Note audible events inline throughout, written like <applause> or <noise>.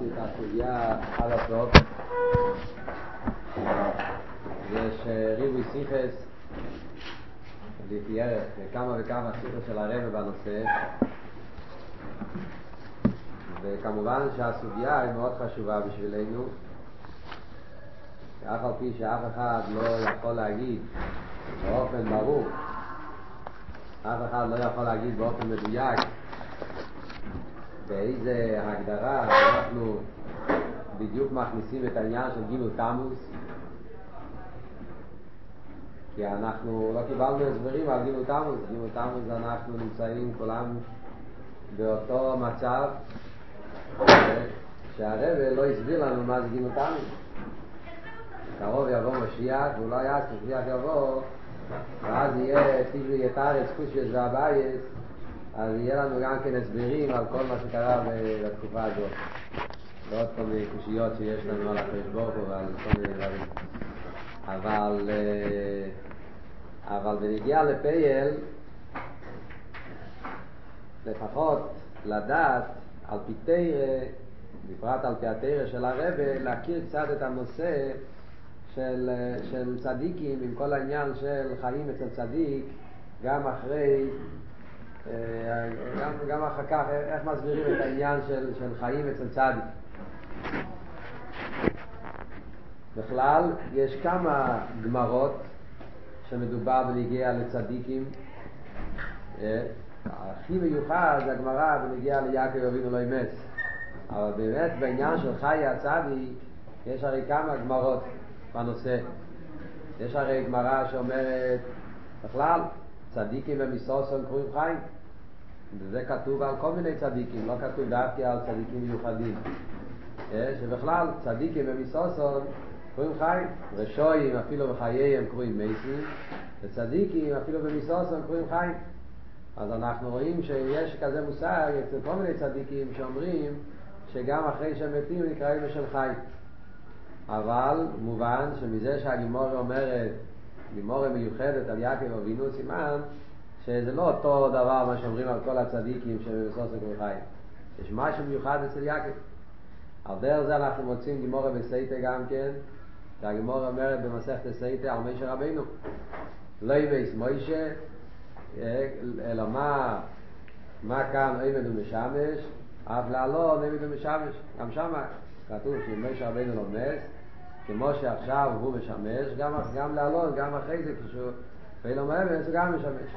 למדתי את הסוגיה עד הסוף. יש ריבוי סיכס, לפי ערך, כמה וכמה סיכס של הרב בנושא. וכמובן שהסוגיה היא מאוד חשובה בשבילנו. אף על פי שאף אחד לא יכול להגיד באופן ברור, אף אחד לא יכול להגיד באופן מדויק באיזה הגדרה אנחנו בדיוק מכניסים את העניין של גימל תמוז? כי אנחנו לא קיבלנו הסברים על גימל תמוז. גימל תמוז אנחנו נמצאים כולם באותו מצב שהרבא לא הסביר לנו מה זה גימל תמוז. קרוב יבוא משיח לא היה משיח יבוא ואז יהיה טיבי יתרץ קושיות והבייס אז יהיה לנו גם כן הסברים על כל מה שקרה בתקופה הזאת. ועוד כל מיני קושיות שיש לנו על הקדוש ברוך הוא ועל כל מיני דברים. אבל, אבל בנגיע לפייל, לפחות לדעת על פי תרא, בפרט על פי התרא של הרבה, להכיר קצת את הנושא של, של צדיקים עם כל העניין של חיים אצל צדיק גם אחרי גם, גם אחר כך, איך מסבירים את העניין של, של חיים אצל צדיק. בכלל, יש כמה גמרות שמדובר בנגיע לצדיקים. הכי מיוחד זה הגמרא בנגיע ליעקב אבינו לא אמץ. אבל באמת בעניין של חיי הצדיק יש הרי כמה גמרות בנושא. יש הרי גמרא שאומרת בכלל צדיקים ומסוסון קרואים חיים. וזה כתוב על כל מיני צדיקים, לא כתוב דווקא על צדיקים מיוחדים. שבכלל צדיקים ומסוסון קרואים חיים. רשויים אפילו בחייהם קרואים מייסים, וצדיקים אפילו במסוסון קרואים חיים. אז אנחנו רואים שיש כזה מושג אצל כל מיני צדיקים שאומרים שגם אחרי שהם מתים נקראים בשם חיים. אבל מובן שמזה שהגימורה אומרת, גימורה מיוחדת על יעקב אבינו סימן, שזה לא אותו דבר מה שאומרים על כל הצדיקים שבסוסק וחיים. יש משהו מיוחד אצל יעקב. על דרך זה אנחנו מוצאים גימורה בסייטה גם כן, שהגימורה אומרת במסכת סייטה על מישר רבינו. לא ימייס מוישה, אלא מה, מה כאן עמד ומשמש, אף לעלו עמד ומשמש. גם שמה כתוב מישר רבינו לומד, כמו שעכשיו הוא משמש, גם, גם לעלות, גם אחרי זה, כשהוא ואילו מאמץ הוא גם משמש.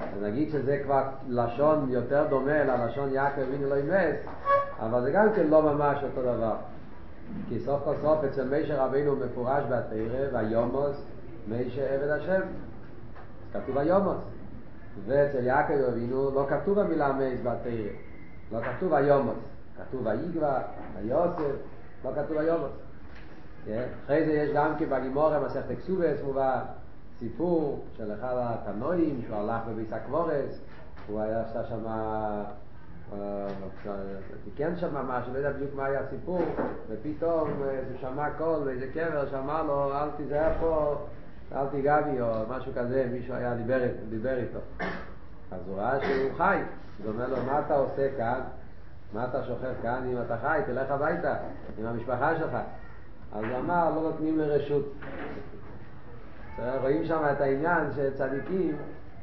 אז נגיד שזה כבר לשון יותר דומה ללשון יעקב אבינו לא אימץ, אבל זה גם כן לא ממש אותו דבר. כי סוף כל סוף אצל מישר רבינו מפורש בתרא, והיומוס מישר עבד השם. אז כתוב היומוס. ואצל יעקב אבינו לא כתוב המילה מייס בתרא, לא כתוב היומוס. כתוב היגבה, היוסף, לא כתוב היומוס. אחרי זה יש גם כן בגימורה מסכת קסובס מובא סיפור של אחד התנועים שהוא הלך בביס הקבורס, הוא היה עשה שם, תיקן שם משהו, לא יודע בדיוק מה היה הסיפור, ופתאום הוא שמע קול באיזה קבר שאמר לו אל תיזהר פה, אל תיגע בי או משהו כזה, מישהו היה דיבר, דיבר איתו. אז הוא ראה שהוא חי, הוא אומר לו מה אתה עושה כאן? מה אתה שוכב כאן? אם אתה חי, תלך הביתה עם המשפחה שלך. אז הוא אמר, לא נותנים לרשות. רואים שם את העניין של צדיקים,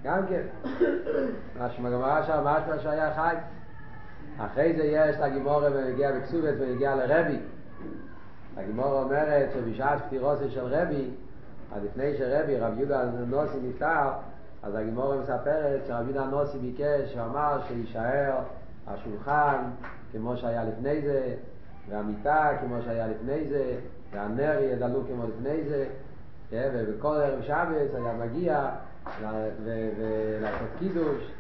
גם כן. גמרא שם משמע שהיה חי. אחרי זה יש את הגימורה ומגיע בקסובת ומגיע לרבי. הגימורה אומרת שבשעת פטירוסי של רבי, אז לפני שרבי, רב יהודה הנוסי נפטר, אז הגימורה מספרת שרב יהודה הנוסי ביקש, הוא אמר שיישאר השולחן כמו שהיה לפני זה, והמיטה כמו שהיה לפני זה, והנר יהיה דלוק כמו לפני זה, ובכל ערב שבס היה מגיע ולעשות קידוש,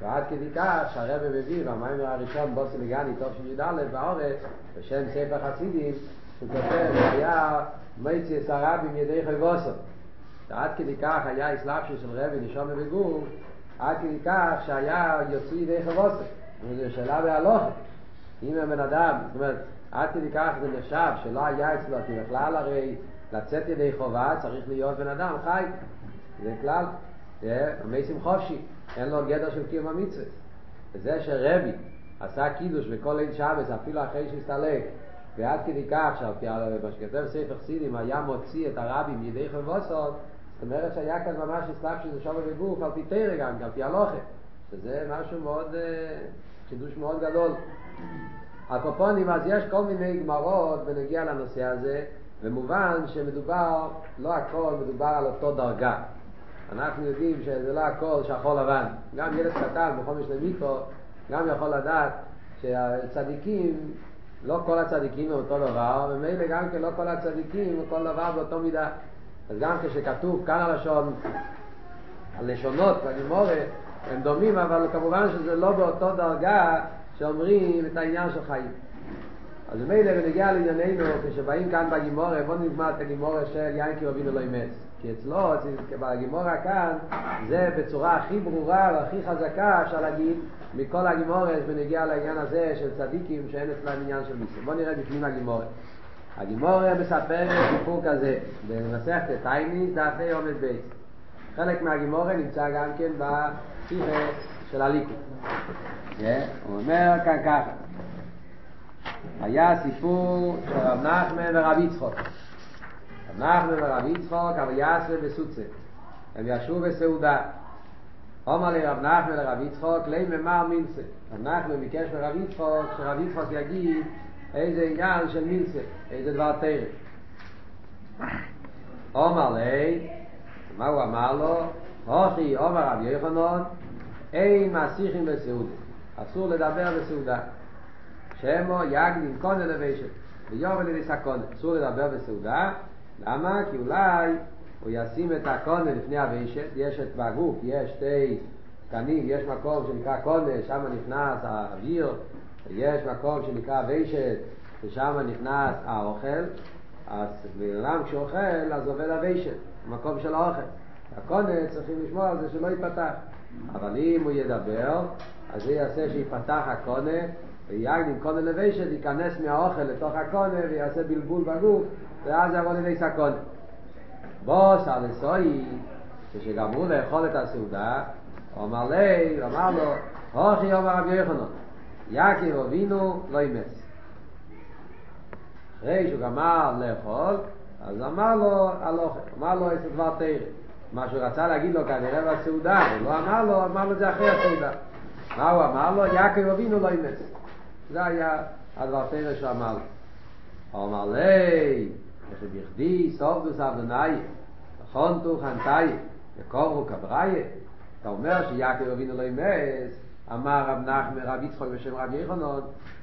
ועד כדי כך שהרבא מביא במיימר הראשון בוסי לגני טוב של י"א בעורף, בשם ספר חסידים, הוא כותב שהיה מייציס הרבים ידי חייבוסו. עד כדי כך היה אסלאפשו של רבי נשום בגוף, עד כדי כך שהיה יוצאי ידי חייבוסו. זו שאלה בהלוכה. אם הבן אדם, זאת אומרת, עד כדי כך זה נחשב שלא היה אצלו, כי בכלל הרי לצאת ידי חובה צריך להיות בן אדם חי. זה כלל. המייסים חופשי, אין לו גדר של קיום המצווה. וזה שרבי עשה קידוש בכל ליל שבס, אפילו אחרי שהסתלק, ועד כדי כך מה שכתב ספר חסידים היה מוציא את הרבים ידי חבוסות, זאת אומרת שהיה כאן ממש הסלאפ שזה שווה בגוף על פי תרא גם, על פי הלוכה, שזה משהו מאוד, חידוש מאוד גדול. הקופונים, אז יש כל מיני גמרות בנגיע לנושא הזה, ומובן שמדובר, לא הכל מדובר על אותו דרגה. אנחנו יודעים שזה לא הכל שחור לבן. גם ילד קטן בחומש למיקרו, גם יכול לדעת שהצדיקים, לא כל הצדיקים הם אותו דבר, ומילא גם כן לא כל הצדיקים הם כל דבר באותו מידה. אז גם כשכתוב כאן הלשון, הלשונות בגימורת, הם דומים, אבל כמובן שזה לא באותו דרגה שאומרים את העניין של חיים. אז מילא בנגיע לענייננו, כשבאים כאן בגימורה, בואו נגמר את הגימורה של יין כי אבינו לא אימץ. כי אצלו, בגימורה כאן, זה בצורה הכי ברורה והכי חזקה, אפשר להגיד, מכל הגימורס בנגיע לעניין הזה של צדיקים שאין אצלם עניין של מיסים. בואו נראה בפנים הגימורה. הגימורה מספר סיפור כזה, במסכת טייניס, דעתי עומד בייס. חלק מהגימורה נמצא גם כן בשיחה של הליכוד. הוא אומר כאן ככה, היה סיפור של רב נחמן ורב יצחוק. רב נחמן ורב יצחוק, אבל יעשה בסוצה. הם ישבו בסעודה. אומר לי רב נחמן לרב יצחוק, לי ממר מילסה. רב נחמן ביקש מרב יצחוק, שרב יצחוק יגיד איזה עניין של מילסה, איזה דבר תרם. אומר לי, מה הוא אמר לו? הוכי, אומר רב יחנון, אין מסיכים בסעודה. אסור לדבר בסעודה. שמו יגנין קונה לבשת. ויובל לידי סקונה. אסור לדבר בסעודה. למה? כי אולי הוא ישים את הקונה לפני הוושת, יש את בגוף, יש שתי קנים, יש מקום שנקרא קונה, שם נכנס האוויר, יש מקום שנקרא ושת, ושם נכנס האוכל, אז בעולם כשאוכל, אז עובד הוושת, המקום של האוכל. הקונה צריכים לשמור על זה שלא ייפתח. אבל אם הוא ידבר, אז זה יעשה שיפתח הקונה, ויגד עם קונה לבשת, ייכנס מהאוכל לתוך הקונה, ויעשה בלבול בגוף, ואז יבוא לידי סקונה. בוס על הסוי, כשגמרו לאכול את הסעודה, אמר לי, אמר לו, הוכי אומר רבי יוחנן, יעקב אבינו לא אימץ. אחרי שהוא גמר לאכול, אז אמר לו, הלוך, אמר לו איזה דבר תרא. מה שהוא רצה להגיד לו כנראה בסעודה, הוא לא אמר לו, אמר לו את זה אחרי הסעודה. מה הוא אמר לו? יעקב אבינו לא אימץ. זה היה הדבר תרא שהוא אמר לו. הוא אמר לי, שבכדי סובדוס אבנאי, נכון תוך חנטאי, וקורו קבראי, אתה אומר שיעקב אבינו לא אימץ, אמר רב נחמן, רב יצחוק בשם רב יחנון,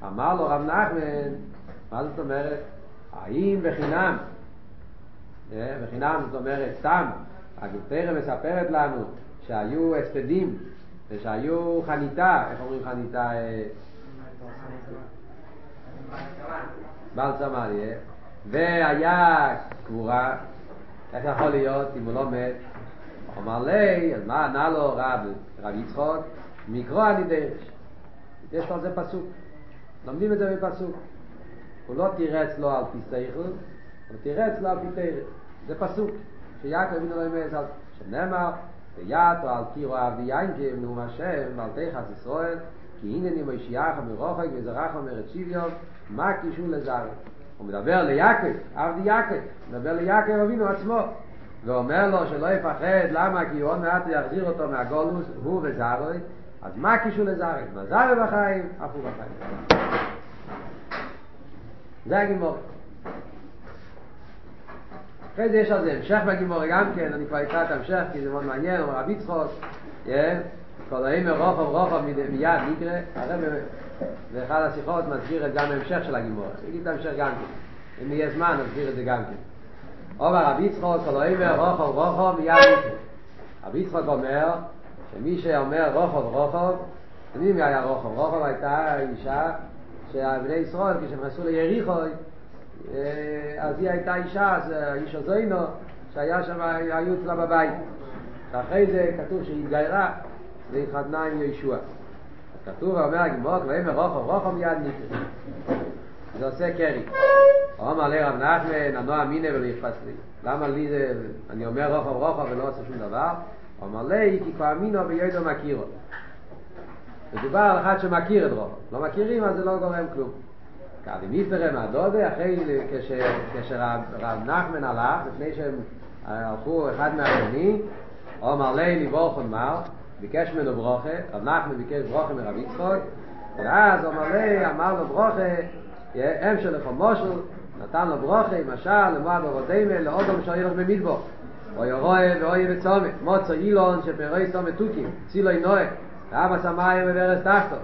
אמר לו רב נחמן, מה זאת אומרת? האם בחינם, בחינם זאת אומרת סתם, הגלתרם מספרת לנו שהיו הספדים ושהיו חניתה, איך אומרים חניתה? בעל צמליה, והיה קבורה, איך יכול להיות אם הוא לא מת? אמר לי, אז מה ענה לו רב, רב יצחוק? מקרוא אני דרש. יש על זה פסוק. לומדים את זה בפסוק. הוא לא תירץ לו על פי סייכל, הוא תירץ לו על פי תרץ. זה פסוק. שיעקב אבינו לא ימייס על שנאמר, ויעתו על קירו אבי ינקב נאום השם, ועל תיכס ישראל, כי הנה נימו ישיח מרוחק וזרח אומרת שוויון, מה קישו לזרק? הוא מדבר ליעקב, עבדי יעקב, מדבר ליעקב אבינו עצמו, ואומר לו שלא יפחד, למה? כי הוא עוד מעט יחזיר אותו מהגולוס, הוא וזרוי, אז מה קישו לזרק? מה זרוי בחיים, אף הוא בחיים. זה הגימור. אחרי זה יש על זה המשך בגימור גם כן, אני כבר אקרא את המשך כי זה מאוד מעניין, אומר רבי צחוק, כל האמר רוחב רוחב מיד נקרא, הרב באחד השיחות מסביר את גם ההמשך של הגימור, נגיד את ההמשך גם כן, אם יהיה זמן נסביר את זה גם כן. אומר רבי צחוק, כל האמר רוחב רוחב מיד נקרא. רבי צחוק אומר שמי שאומר רוחב רוחב, יודעים מי היה רוחב? רוחב הייתה אישה שהבני ישראל כשהם נסעו ליריחוי אז היא הייתה אישה, אז איש הזוינו, שהיה שם, היו אצלה בבית. ואחרי זה כתוב שהיא התגיירה והתחתנה עם ישוע. כתוב ואומר הגמוק, ואומר רוחו, רוחו מיד נקרא. זה עושה קרי. אומר לי רב נחמן, הנוע מיני ולא יחפץ לי. למה לי זה, אני אומר רוחו רוחו ולא עושה שום דבר? אומר לי, כי כבר אמינו ויודו מכירו. מדובר על אחד שמכיר את רוחו. לא מכירים, אז זה לא גורם כלום. קאדי מיפרם הדודה, אחרי כשרב נחמן הלך, לפני שהם הלכו אחד מהשני, אומר לי לבורכון מר, ביקש ממנו ברוכה, רב נחמן ביקש ברוכה מרב יצחוק, ואז אומר לי, אמר לו ברוכה, אם של לכו מושל, נתן לו ברוכה, משל, למועד עבודימה, לאודום שאילך במדבור. אוי רואה ואוי בצומת, מוצא אילון שפרי סומת תוקים, צילוי נועה, ואבא סמאי וברס תחתו,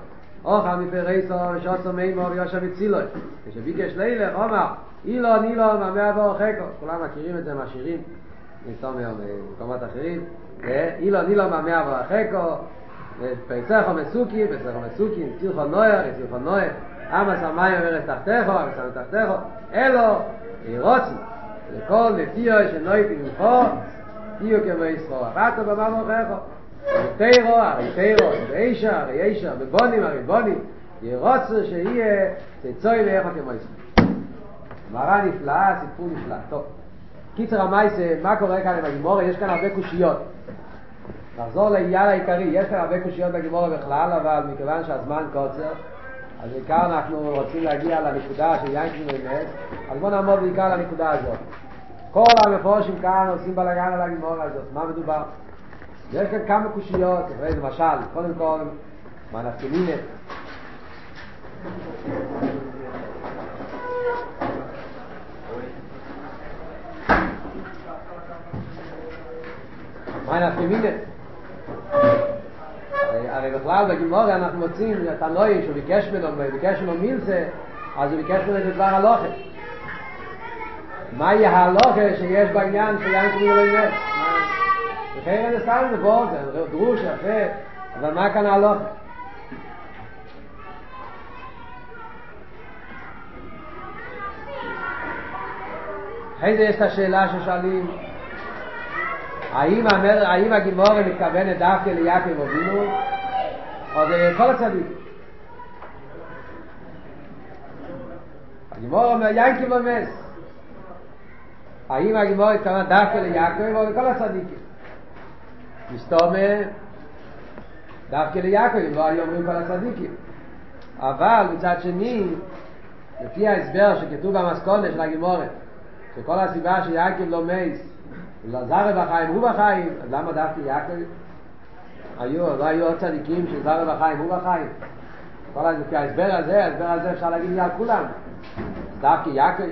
אוכל מפרי סומת ושוצו מימו ויושב בצילוי, כשביקש לילך, אומר, אילון אילון מהמאה בור חקו, כולם מכירים את זה מהשירים, נסתום היום במקומות אחרים, אילון אילון מהמאה בור חקו, פרצחו מסוקי, פרצחו מסוקי, צילחו נועה, צילחו נועה, אבא סמאי וברס תחתכו, אבא סמאי תחתכו, אלו, רוצי, לכל נטיו שנויט עם חו תיו כמו ישחו רטו במה מוכחו ותירו, הרי תירו, ואישה, הרי אישה, ובונים, הרי בונים ירוצו שיהיה תצוי ואיכו כמו ישחו מראה נפלאה, סיפור נפלא. טוב. קיצר המייסה, מה קורה כאן עם הגימורה? יש כאן הרבה קושיות. נחזור לעניין העיקרי, יש כאן הרבה קושיות בגימורה בכלל, אבל מכיוון שהזמן קוצר אז בעיקר אנחנו רוצים להגיע לנקודה של כאילו אמת, אז בואו נעמוד בעיקר לנקודה הזאת. כל המפורשים כאן עושים בלאגן על הגימורה הזאת, מה מדובר? יש כאן כמה קושיות, למשל, קודם כל, מה נפקמינת. מה נפקמינת? הרי בכלל בגימורה אנחנו מוצאים את הנוי שהוא ביקש ממנו, ביקש ממנו מילסה, אז הוא ביקש ממנו את דבר הלוכה. מה יהיה הלוכה שיש בעניין של יין קוראים לו אימץ? וכן זה סתם נבוא, זה דרוש, יפה, אבל מה כאן הלוכה? אחרי זה יש את השאלה ששואלים, האם, האם הגימורה מתכוונת דווקא ליעקב אבינו, או זה כל הצדיק? הגימורה אומר יעקב לא מס. האם הגימורה מתכוונת דווקא ליעקב או לכל הצדיקים? מסתומה דווקא ליעקב, לא היו אומרים כל הצדיקים. אבל מצד שני, לפי ההסבר שכתוב במסכונת של הגימורת, שכל הסיבה שיעקב לא מייס זר בחיים הוא בחיים, אז למה דווקא יעקב? היו, לא היו עוד צדיקים שזר בחיים הוא בחיים? כל ההסבר הזה, ההסבר הזה אפשר להגיד על כולם. דווקא יעקב?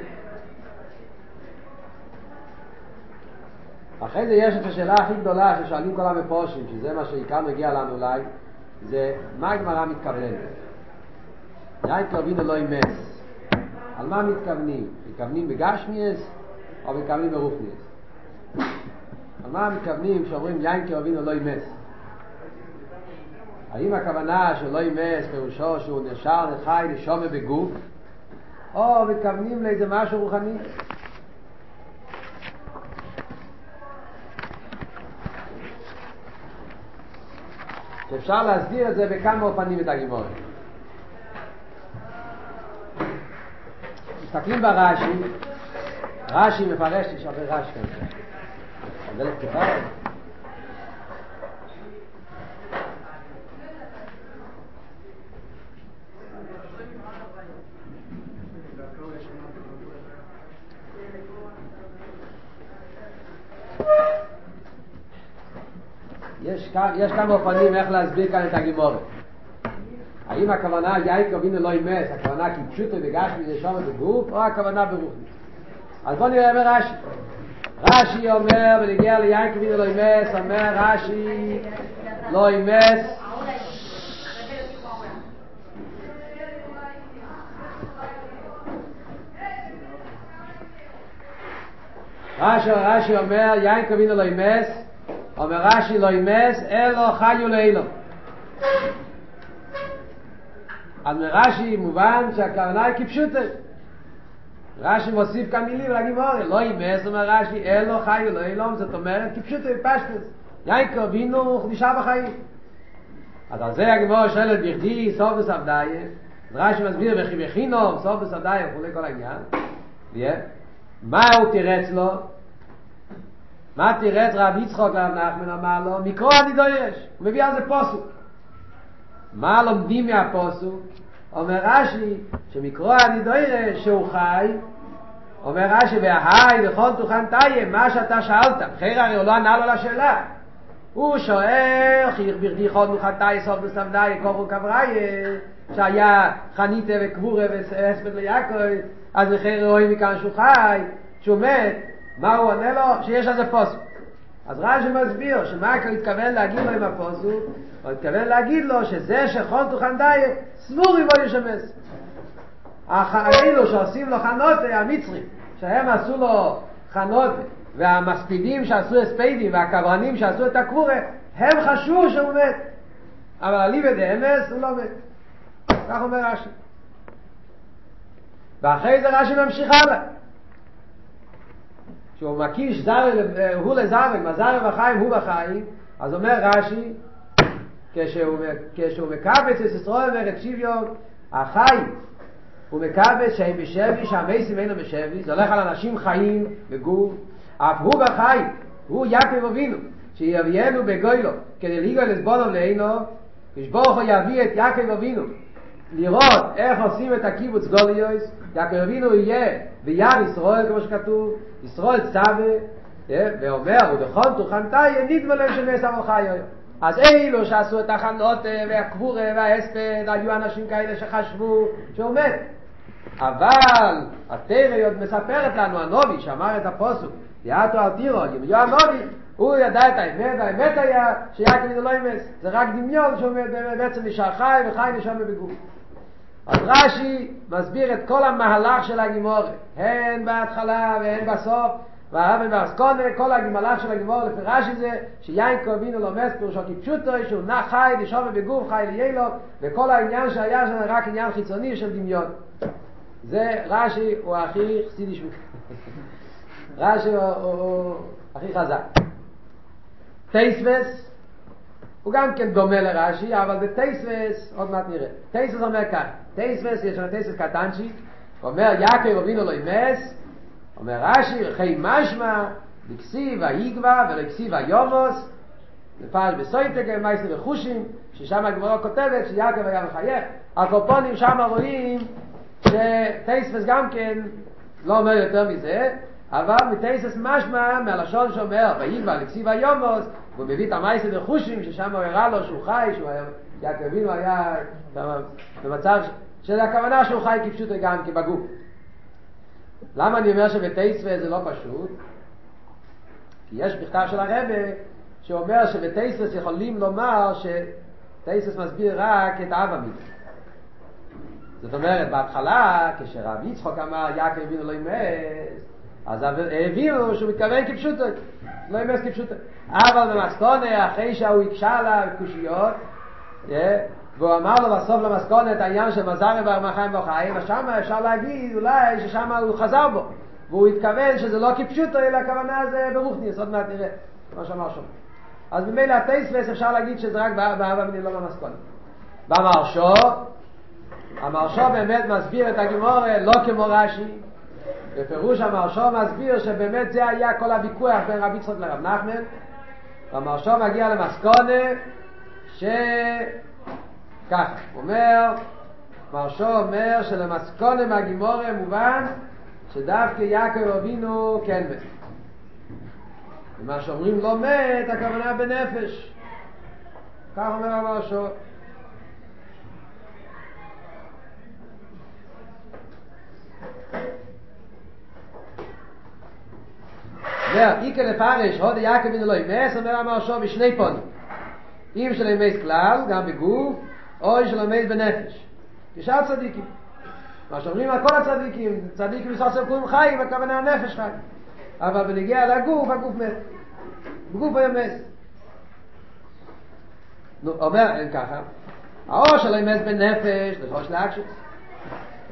אחרי זה יש את השאלה הכי גדולה ששואלים כל המפורשים, שזה מה שעיקר מגיע לנו אולי, זה מה הגמרא מתכוונת? יין קרבינו לא אימס. על מה מתכוונים? מתכוונים בגשמיאס או מתכוונים ברופניאס? על מה מתכוונים כשאומרים יין כאובינו לא ימס? האם הכוונה שלא ימס פירושו שהוא נשאר לחי לשומר בגוף? או מתכוונים לאיזה משהו רוחני? אפשר להסביר את זה בכמה אופנים את הגימורת. מסתכלים ברש"י, רש"י מפרש, יש הרבה רש"י כאן. יש, כמה אופנים איך להסביר כאן את הגימורת. האם הכוונה יין קובינו לא ימס, הכוונה כי פשוטו בגש מזה שומר בגוף, או הכוונה ברוחניס. אז בואו נראה ברש"י. רש"י אומר, ונגיע ליין כבינו לא ימס, אומר רש"י לא ימס. רש"י, רש"י אומר, יין כבינו לא ימס, אומר רש"י לא ימס, אלו חיו לאילו. אז מרש"י מובן שהכוונה היא כפשוטה. רש"י מוסיף כאן מילים לגימורה, לא ימס, אומר רש"י, אלו חיו לא אילום, זאת אומרת, כפשוט פשטס, יינקו בינו נשאר בחיים. אז על זה הגימורה שואלת בכדי סוף וסבדאי, רש"י מסביר וכי בכינו, סוף וסבדאי, וכולי כל העניין. מה הוא תירץ לו? מה תירץ רב יצחוק לרב נחמן אמר לו? מקרוא אני יש, הוא מביא על זה פוסוק. מה לומדים מהפוסוק? אומר רש"י, שמקרוא הנידוירה שהוא חי, אומר רש"י, והי וכל תוכן תהיה, מה שאתה שאלת, אחרי הרי הוא לא ענה לו לשאלה. הוא שואל, חייך ברדי חוד נוחתי סוף בסמדי, כובו קבראי, שהיה חניתה וקבורה והספד ליעקב, אז לכן רואים מכאן שהוא חי, שהוא מת, מה הוא עונה לו? שיש על זה פוסק. אז רש"י מסביר שמה הוא התכוון להגיד לו עם הפוסק? הוא התכוון להגיד לו שזה שכון תוכן דיית, סבורי בו ישמס. האלו שעושים לו חנות, המצרים, שהם עשו לו חנות, והמספידים שעשו הספדים, והקברנים שעשו את הקבורה, הם חשבו שהוא מת. אבל אליבא דאמס הוא לא מת. כך אומר רש"י. ואחרי זה רש"י ממשיך הלאה. שהוא מקיש זר, הוא לזר, מזר בחיים הוא בחיים, אז אומר רש"י, כשהוא, כשהוא מקבץ את ישראל אומר את שוויון, החיים, הוא מקבץ שהם בשבי, שהמייסים אינו בשבי, זה הולך על אנשים חיים בגוף, אף הוא בחיים, הוא יעקב אבינו, שיביאנו בגוילו, כדי ליגו לסבונם לעינו, כשברוך הוא יביא את יעקב אבינו, לראות איך עושים את הקיבוץ גוליוס, יעקב אבינו יהיה ביד ישראל, כמו שכתוב, ישראל צווה, ואומר, ובכל תהיה, נדמה להם שנעשה מלחיו. אז אילו שעשו את החנות והקבורה וההספד, היו אנשים כאלה שחשבו שהוא מת. אבל התרא עוד מספרת לנו, הנובי שאמר את הפוסוק, יעתו על טירו, ימיו הנובי, הוא ידע את האמת, האמת היה שיעקב לא ימס. זה רק דמיון שהוא בעצם נשאר חי וחי נשאר בגוף. אז רש"י מסביר את כל המהלך של הגימורת, הן בהתחלה והן בסוף, והרבן באסקונה, כל המהלך של הגימורת לפי רש"י זה שיין קורבינו לומס פירושו כפשוטו, שהוא נע חי, נשאר בגוף, חי ליילו, וכל העניין שהיה שם רק עניין חיצוני של דמיון. זה רש"י הוא הכי חסידי שמי. רש"י הוא הכי חזק. טייסבס הוא גם כן דומה לרש"י, אבל בטייסבס עוד מעט נראה. טייסבס אומר כך, טייסבס יש לנו טייסבס קטנצ'יק, אומר יעקב אבינו לא ימס, אומר רש"י, חי משמע, לכסיב היגבה ולכסיב היובוס, לפעל בסויטק, מייסר וחושים, ששם הגמרא כותבת שיעקב היה מחייך. הקופונים שם רואים שטייסבס גם כן לא אומר יותר מזה, אבל מטייסס משמע מהלשון שאומר, ויגבה לכסיב היובוס, והוא מביא את המייסה לחושים, ששם הוא הראה לו שהוא חי, שהוא היה, יעקב אבינו היה במצב של הכוונה שהוא חי כפשוט גם כבגוף. למה אני אומר שבטייסווה זה לא פשוט? כי יש בכתב של הרבה שאומר שבטייסווה יכולים לומר שטייסווה מסביר רק את אב המילה. זאת אומרת, בהתחלה, כשרב יצחוק אמר יעקב אבינו לא ימס, אז הבינו שהוא מתכוון כפשוטו, לא ימס כפשוטו. אבל במסכונה, אחרי שהוא הקשה לה קושיות, והוא אמר לו בסוף למסכונה את העניין של מזר ובר מחיים וחיים, אז שם אפשר להגיד אולי ששם הוא חזר בו, והוא התכוון שזה לא כפשוטו, אלא הכוונה זה ברוכניס, עוד מעט נראה מה שאמר שם. אז ממילא הטייספס אפשר להגיד שזה רק באבא בני לא במסכונה. במרשו, המרשו באמת מסביר את הגימורה לא כמו רש"י, בפירוש המרשו מסביר שבאמת זה היה כל הוויכוח בין רבי יצחק לרב נחמן, והמרשו מגיע למסקונה ש... ככה, הוא אומר, מרשו אומר שלמסקונה מהגימורה מובן שדווקא יעקב אבינו כן מת. ומה שאומרים לא מת, הכוונה בנפש. כך אומר המרשו. Mer amar sho bi shnei pon im shel mes klal gam bi guf oy shel mes be nefesh kishat tzadiki ma shomrim a kol tzadikim tzadikim misas kum khay va kavana nefesh khay ava benige la guf a guf met guf be mes no omer en kacha a o shel mes be nefesh de khosh lak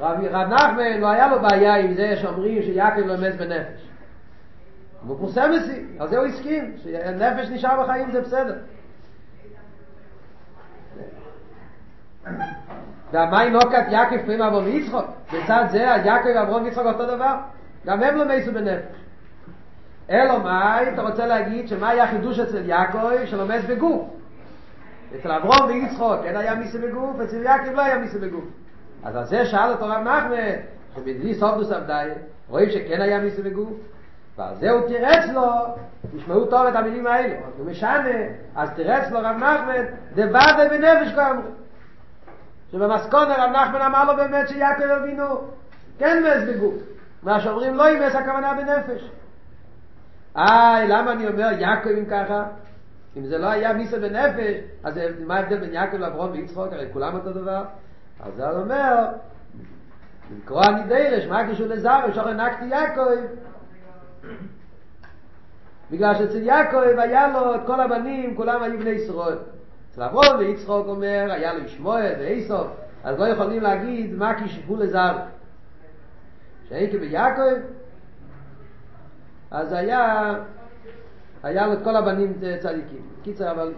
רב רב נחמן לא היה לו בעיה עם זה שאומרים שיעקב לא מס בנפש והוא פורסם על זה הוא הסכים, שנפש נשאר בחיים זה בסדר. והמי נוקת יעקב פרימה אבו מיצחוק, בצד זה יעקב ואברון מיצחוק אותו דבר, גם הם לא מייסו בנפש. אלו מאי, אתה רוצה להגיד שמה היה חידוש אצל יעקב שלומס בגוף? אצל אברום ויצחוק כן היה מיסה בגוף, אצל יעקב לא היה מיסה בגוף. אז על זה שאל אותו רב נחמן, שבדידי סופדוס עבדי, רואים שכן היה מיסה בגוף, ועל זה הוא תירץ לו, תשמעו טוב את המילים האלה, הוא משנה, אז תירץ לו רב נחמן, דבדה בנפש כה אמרו. שבמסכונה רב נחמן אמר לו באמת שיעקב אבינו כן מס בגוף. מה שאומרים לא ימס הכוונה בנפש. איי, למה אני אומר יעקב אם ככה? אם זה לא היה מיסה בנפש, אז מה ההבדל בין יעקב לאברום ויצחוק? הרי כולם אותו דבר. אז זה אומר, לקרוא אני דרש, מה קשור לזר? אפשר לנקתי יעקב. בגלל שאצל יעקב היה לו את כל הבנים, כולם היו בני ישראל. אצל אברום ויצחוק אומר, היה לו ישמואל ואיסוף, אז לא יכולים להגיד מה כשפו לזר. שהייתי ביעקב, אז היה, היה לו את כל הבנים צדיקים. קיצר, אבל...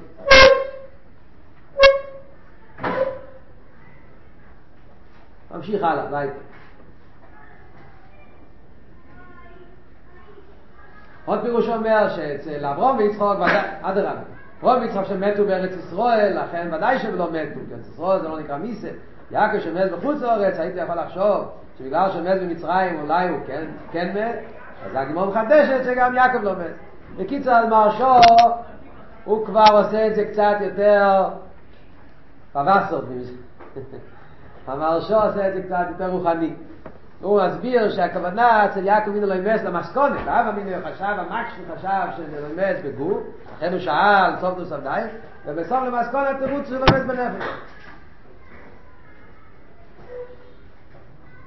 ממשיך הלאה, ביי. עוד פירוש אומר שאצל אברום ויצחוק, אדרבה, אברום ויצחוק שמתו בארץ ישראל, לכן ודאי שהם לא מתו, כי ארץ ישראל זה לא נקרא מיסה. יעקב שמת בחוץ לארץ, הייתי יכול לחשוב שבגלל שמת במצרים אולי הוא כן, כן מת, אז הגמור מחדשת שגם יעקב לא מת. בקיצר, על מרשו, הוא כבר עושה את זה קצת יותר פבסות. <laughs> המרשו עושה את זה קצת יותר רוחני. הוא מסביר שהכוונה אצל יעקב מינו לא ימס למסכונת, אבא מינו חשב, המקשן חשב שזה לא ימס בגוף, לכן הוא שאל, סוף נוסף די, ובסוף למסכונת תירוץ שהוא לא ימס בנפש.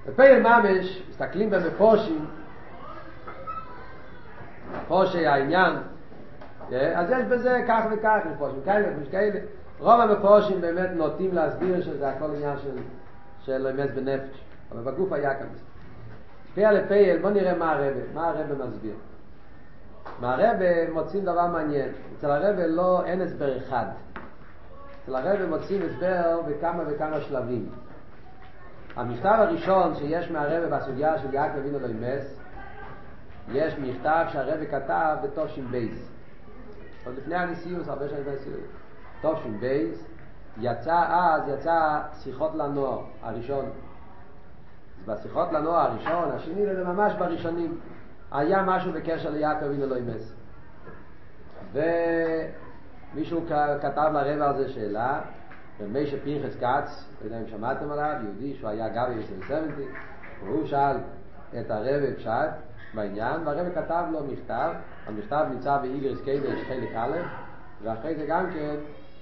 בפייל ממש, מסתכלים במפושים, מפושי העניין, אז יש בזה כך וכך מפושים, כאלה וכאלה, כאלה. רוב המפושים באמת נוטים להסביר שזה הכל עניין של, של אמס בנפש, אבל בגוף היה כזה. פייל לפייל, בוא נראה מה הרבה, מה הרבה מסביר. מהרבי מוצאים דבר מעניין, אצל הרבי לא, אין הסבר אחד. אצל הרבי מוצאים הסבר בכמה וכמה שלבים. המכתב הראשון שיש מהרבי בסוגיה של יעקב אבינו לא מת יש מכתב שהרבי כתב בתש"ב. עוד לפני הנשיאות, הרבה שנים בנשיאות. תש"ב, יצא אז, יצא שיחות לנוער, הראשון. בשיחות לנוער הראשון, השני זה ממש בראשונים. היה משהו בקשר ליעקב אבינו לא ימס. ומישהו כתב לרבא על זה שאלה, ומיישה פנחס כץ, לא יודע אם שמעתם עליו, יהודי שהוא היה גבי ב-70, והוא שאל את הרב פשט בעניין, והרב כתב לו מכתב, המכתב נמצא באיגרס קיידש חלק א', ואחרי זה גם כן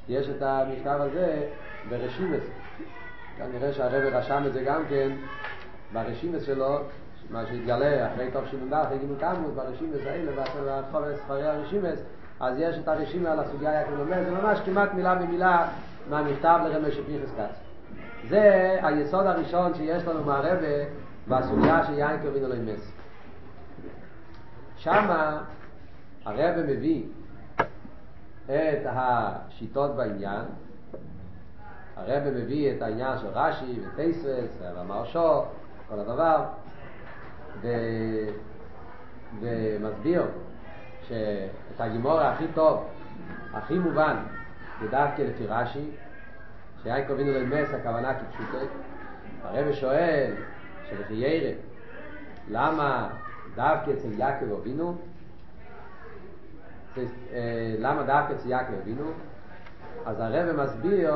יש את המכתב הזה ברשימס. כנראה שהרב רשם את זה גם כן ברשימס שלו, מה שהתגלה אחרי תוך שימונדה, אחרי גימול כמות, ברשימס האלה, ואחרי ספרי הרשימס, אז יש את הרשימה על הסוגיה יעקב לומד, זה ממש כמעט מילה במילה מהמכתב לרמי שפיחס כץ. זה היסוד הראשון שיש לנו מהרבה בסוגיה של יין קרבין אלוהים מס. שמה הרבה מביא את השיטות בעניין, הרבה מביא את העניין של רש"י וטייסרס והמרשו, כל הדבר, ו... ומסביר שאת הגימור הכי טוב, הכי מובן, זה דווקא לפי רש"י, שיין קובינו למס הכוונה כפשוטו. הרב שואל, שלפי ירא, למה דווקא אצל יעקב אבינו? למה דווקא אצל יעקב אבינו? אז הרב מסביר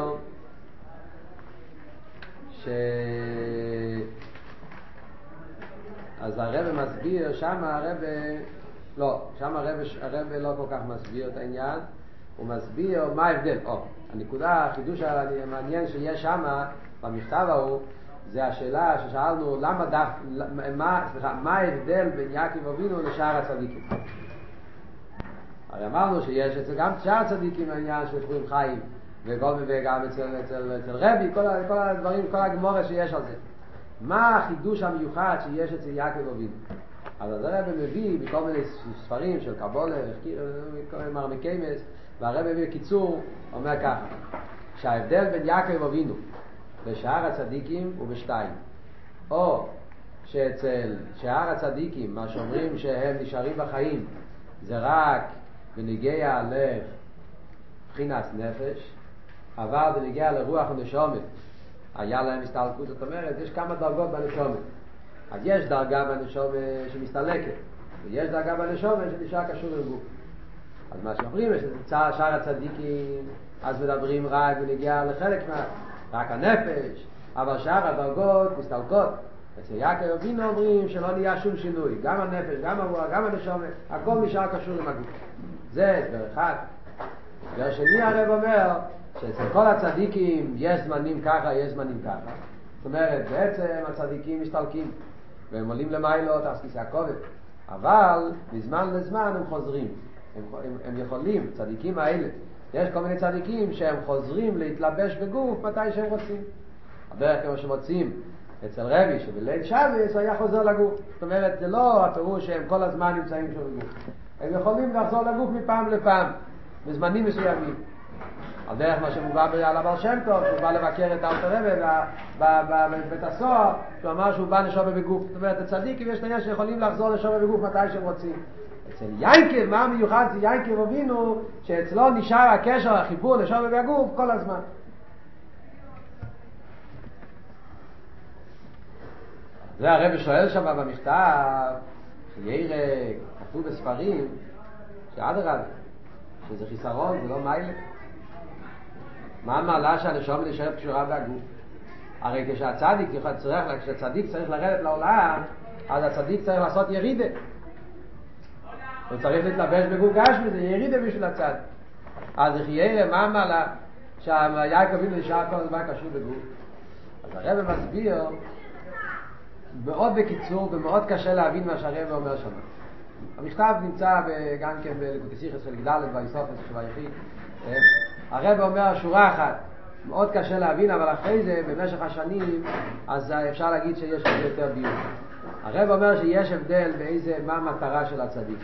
ש... אז הרב מסביר, שם הרב, לא, שם הרב, הרב לא כל כך מסביר את העניין, הוא מסביר מה ההבדל. או, הנקודה, החידוש המעניין שיש שם, במכתב ההוא, זה השאלה ששאלנו למה דף, מה, סליחה, מה ההבדל בין יעקב אבינו לשאר הצדיקים. הרי אמרנו שיש אצל גם שאר הצדיקים העניין של שחורים חיים, וגם אצל, אצל, אצל רבי, כל, כל הדברים, כל הגמורה שיש על זה. מה החידוש המיוחד שיש אצל יעקב אבינו? אז הרב מביא בכל מיני ספרים של קבולה, כל מיני מרמקיימס, והרב מביא בקיצור, אומר ככה, שההבדל בין יעקב אבינו ושאר הצדיקים הוא בשתיים. או שאצל שאר הצדיקים, מה שאומרים שהם נשארים בחיים, זה רק בניגיע לבחינת נפש, אבל בנגיע לרוח הנשומת, היה להם הסתלקות, זאת אומרת, יש כמה דרגות בנשומת. אז יש דרגה בנשומת שמסתלקת, ויש דרגה בנשומת שנשאר קשור לגוף. אז מה שאומרים, יש שאר הצדיקים, אז מדברים רק בנגיע לחלק מה... רק הנפש, אבל שאר הדרגות מסתלקות. אצל יעקב אבינו אומרים שלא נהיה שום שינוי, גם הנפש, גם הרוח, גם הנשומת, הכל נשאר קשור עם הגוף. זה הסבר אחד. הסבר שני הרב אומר שאצל כל הצדיקים יש זמנים ככה, יש זמנים ככה. זאת אומרת, בעצם הצדיקים מסתלקים, והם עולים למיילו תחת כיסא הכובד. אבל מזמן לזמן הם חוזרים. הם, הם, הם יכולים, צדיקים האלה, יש כל מיני צדיקים שהם חוזרים להתלבש בגוף מתי שהם רוצים. הדרך כמו שמוצאים אצל רבי שבליל שבס היה חוזר לגוף. זאת אומרת, זה לא הפירוש שהם כל הזמן נמצאים שם בגוף. הם יכולים לחזור לגוף מפעם לפעם, בזמנים מסוימים. על דרך מה שמובא על הבעל שם טוב, שהוא בא לבקר את האלתר רבי בבית הסוהר, שהוא אמר שהוא בא לשווה בגוף. זאת אומרת, הצדיקים יש עניין שיכולים לחזור לשווה בגוף מתי שהם רוצים. אצל יינקב, מה מיוחד אצל יינקב אבינו, שאצלו נשאר הקשר, החיבור לשווה בגוף כל הזמן. זה הרב שואל שם במכתב, חיירה, כתוב בספרים, שאדרבה, שזה חיסרון, זה לא מיילה. מה המעלה שהנשום נשארת קשורה בגוף? הרי כשהצדיק צריך, כשהצדיק צריך לרדת לעולם, אז הצדיק צריך לעשות ירידה. הוא צריך להתלבש בגוף גשמי, ירידה בשביל הצדיק. אז חיירה, מה המעלה שהיעקב אבינו נשאר כל הזמן קשור בגוף? אז הרב מסביר מאוד בקיצור ומאוד קשה להבין מה שהרב אומר שם. המכתב נמצא גם כן בלקוטיסיכס של גדלת והאיסופס של היחיד. הרב אומר שורה אחת, מאוד קשה להבין, אבל אחרי זה, במשך השנים, אז אפשר להגיד שיש יותר דיון. הרב אומר שיש הבדל באיזה, מה המטרה של הצדיק.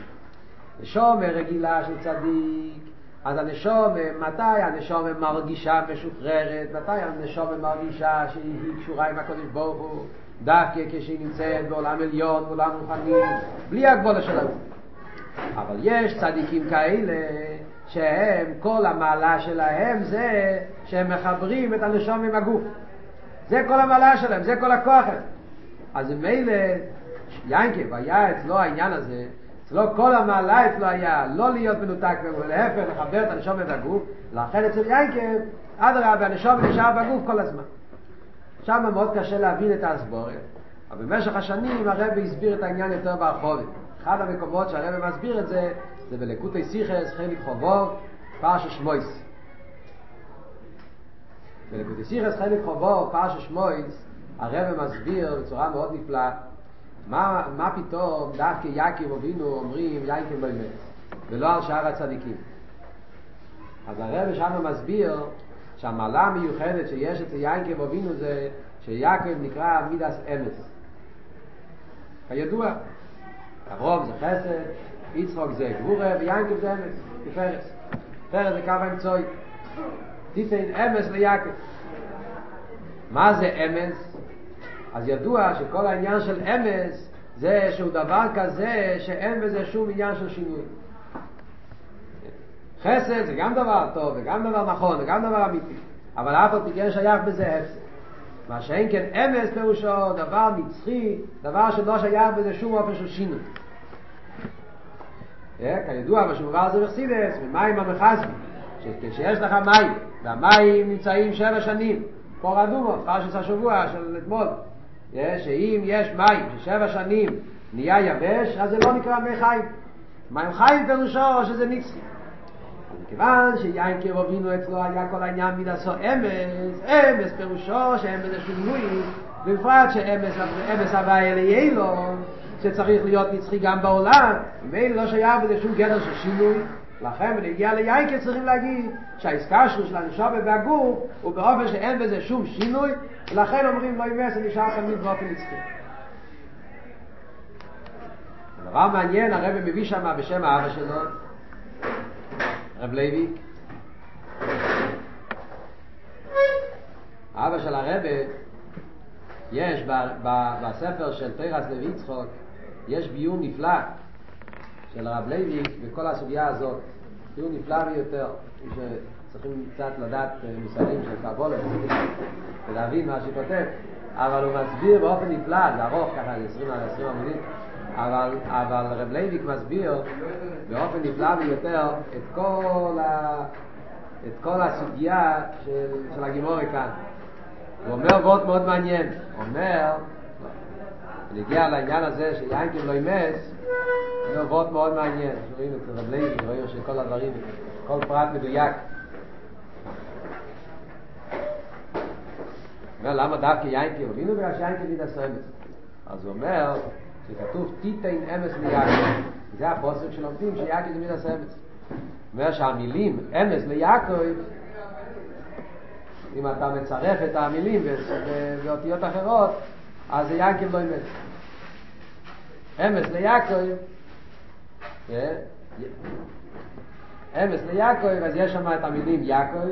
נשום רגילה של צדיק, אז הנשום, מתי הנשום מרגישה משוחררת, מתי הנשום מרגישה שהיא קשורה עם הקודש ברוך הוא, דווקא כשהיא נמצאת בעולם עליון, בעולם רוחני, בלי הגבולה של הגוף. אבל יש צדיקים כאלה שהם, כל המעלה שלהם זה שהם מחברים את הנשום עם הגוף. זה כל המעלה שלהם, זה כל הכוח. אז מילא, יינקב, היה אצלו העניין הזה, אצלו כל המעלה אצלו היה לא להיות מנותק, ולהפך, לחבר את הנשום את הגוף, לכן אצל יינקב, אדרבה, הנשום נשאר בגוף כל הזמן. שם מאוד קשה להבין את ההסבורת. אבל במשך השנים הרבי הסביר את העניין יותר בהרחובת. אחד המקומות שהרבי מסביר את זה, זה בלקוטי סיכס, חלק חובוב, פרש שמויס. בלקוטי סיכס, חלק חובוב, פרש שמויס, הרבי מסביר בצורה מאוד נפלאה, מה, מה פתאום דווקא יעקב אבינו אומרים יעקב לא אמת, ולא על שאר הצדיקים. אז הרבי שם מסביר שהמעלה המיוחדת שיש אצל יעקב אבינו זה שיעקב נקרא מידס אמס. כידוע, אברום זה חסד, יצחוק זה גבורה ויעקב זה אמס, תפרס. תפרס זה קו האמצעי. תיתן אמס ליעקב. מה זה אמס? אז ידוע שכל העניין של אמס זה שהוא דבר כזה שאין בזה שום עניין של שינוי. חסד זה גם דבר טוב וגם דבר נכון וגם דבר אמיתי אבל אף עוד כן שייך בזה הפסד מה שאין כן אמס פירושו דבר נצחי דבר שלא שייך בזה שום אופן של שינוי כידוע מה שמובא זה בחסידס ומים המחזבי שכשיש לך מים והמים נמצאים שבע שנים פה רדומו, פרשת השבוע של אתמול שאם יש מים ששבע שנים נהיה יבש אז זה לא נקרא מי חיים מים חיים פירושו שזה נצחי כיוון שיין קרב אבינו אצלו היה כל העניין מדעשו אמס, אמס פירושו שאמס זה שינוי, בפרט שאמס אלה יאילו, שצריך להיות נצחי גם בעולם, ואין לא שייך בזה שום גדר של שינוי, לכן בנגיע ליין צריכים להגיד שלו של הנשום והגוף הוא באופן שאין בזה שום שינוי, ולכן אומרים לא ימס זה נשאר תמיד באופן נצחי. דבר מעניין הרב מביא שם בשם האבא שלו רב לוי אבא של הרבה יש בספר של תורת לוי יצחק יש ביאור נפלא של רב לוי בכל הסוגיה הזאת. ביאור נפלא ביותר צריכים קצת לדעת מושגים של קבלה ולהבין מה שכותב. אבל הוא מסביר באופן נפלא, זה ארוך ככה, זה 20 על 20 עמודים אבל, אבל רב לוי'ק מסביר באופן נפלא ביותר את כל, ה, את כל הסוגיה של, של הגימורי כאן. הוא אומר וורט מאוד מעניין. הוא אומר נגיע לעניין הזה שיינקים לא ימס זה וורט מאוד מעניין. רואים את רב לייביק, רואים שכל הדברים כל פרט מדויק. אומר למה דווקא יינקי אבינו בגלל שיינקי לידה סרמס אז הוא אומר שכתוב תיתן אמס ליעקב. זה הפוסק שלומדים שיעקב זה מידה סרמס אומר שהמילים אמס ליעקב אם אתה מצרף את המילים באותיות אחרות אז זה יעקב לא אמס אמס ליעקב אמס ליעקב אז יש שם את המילים יעקב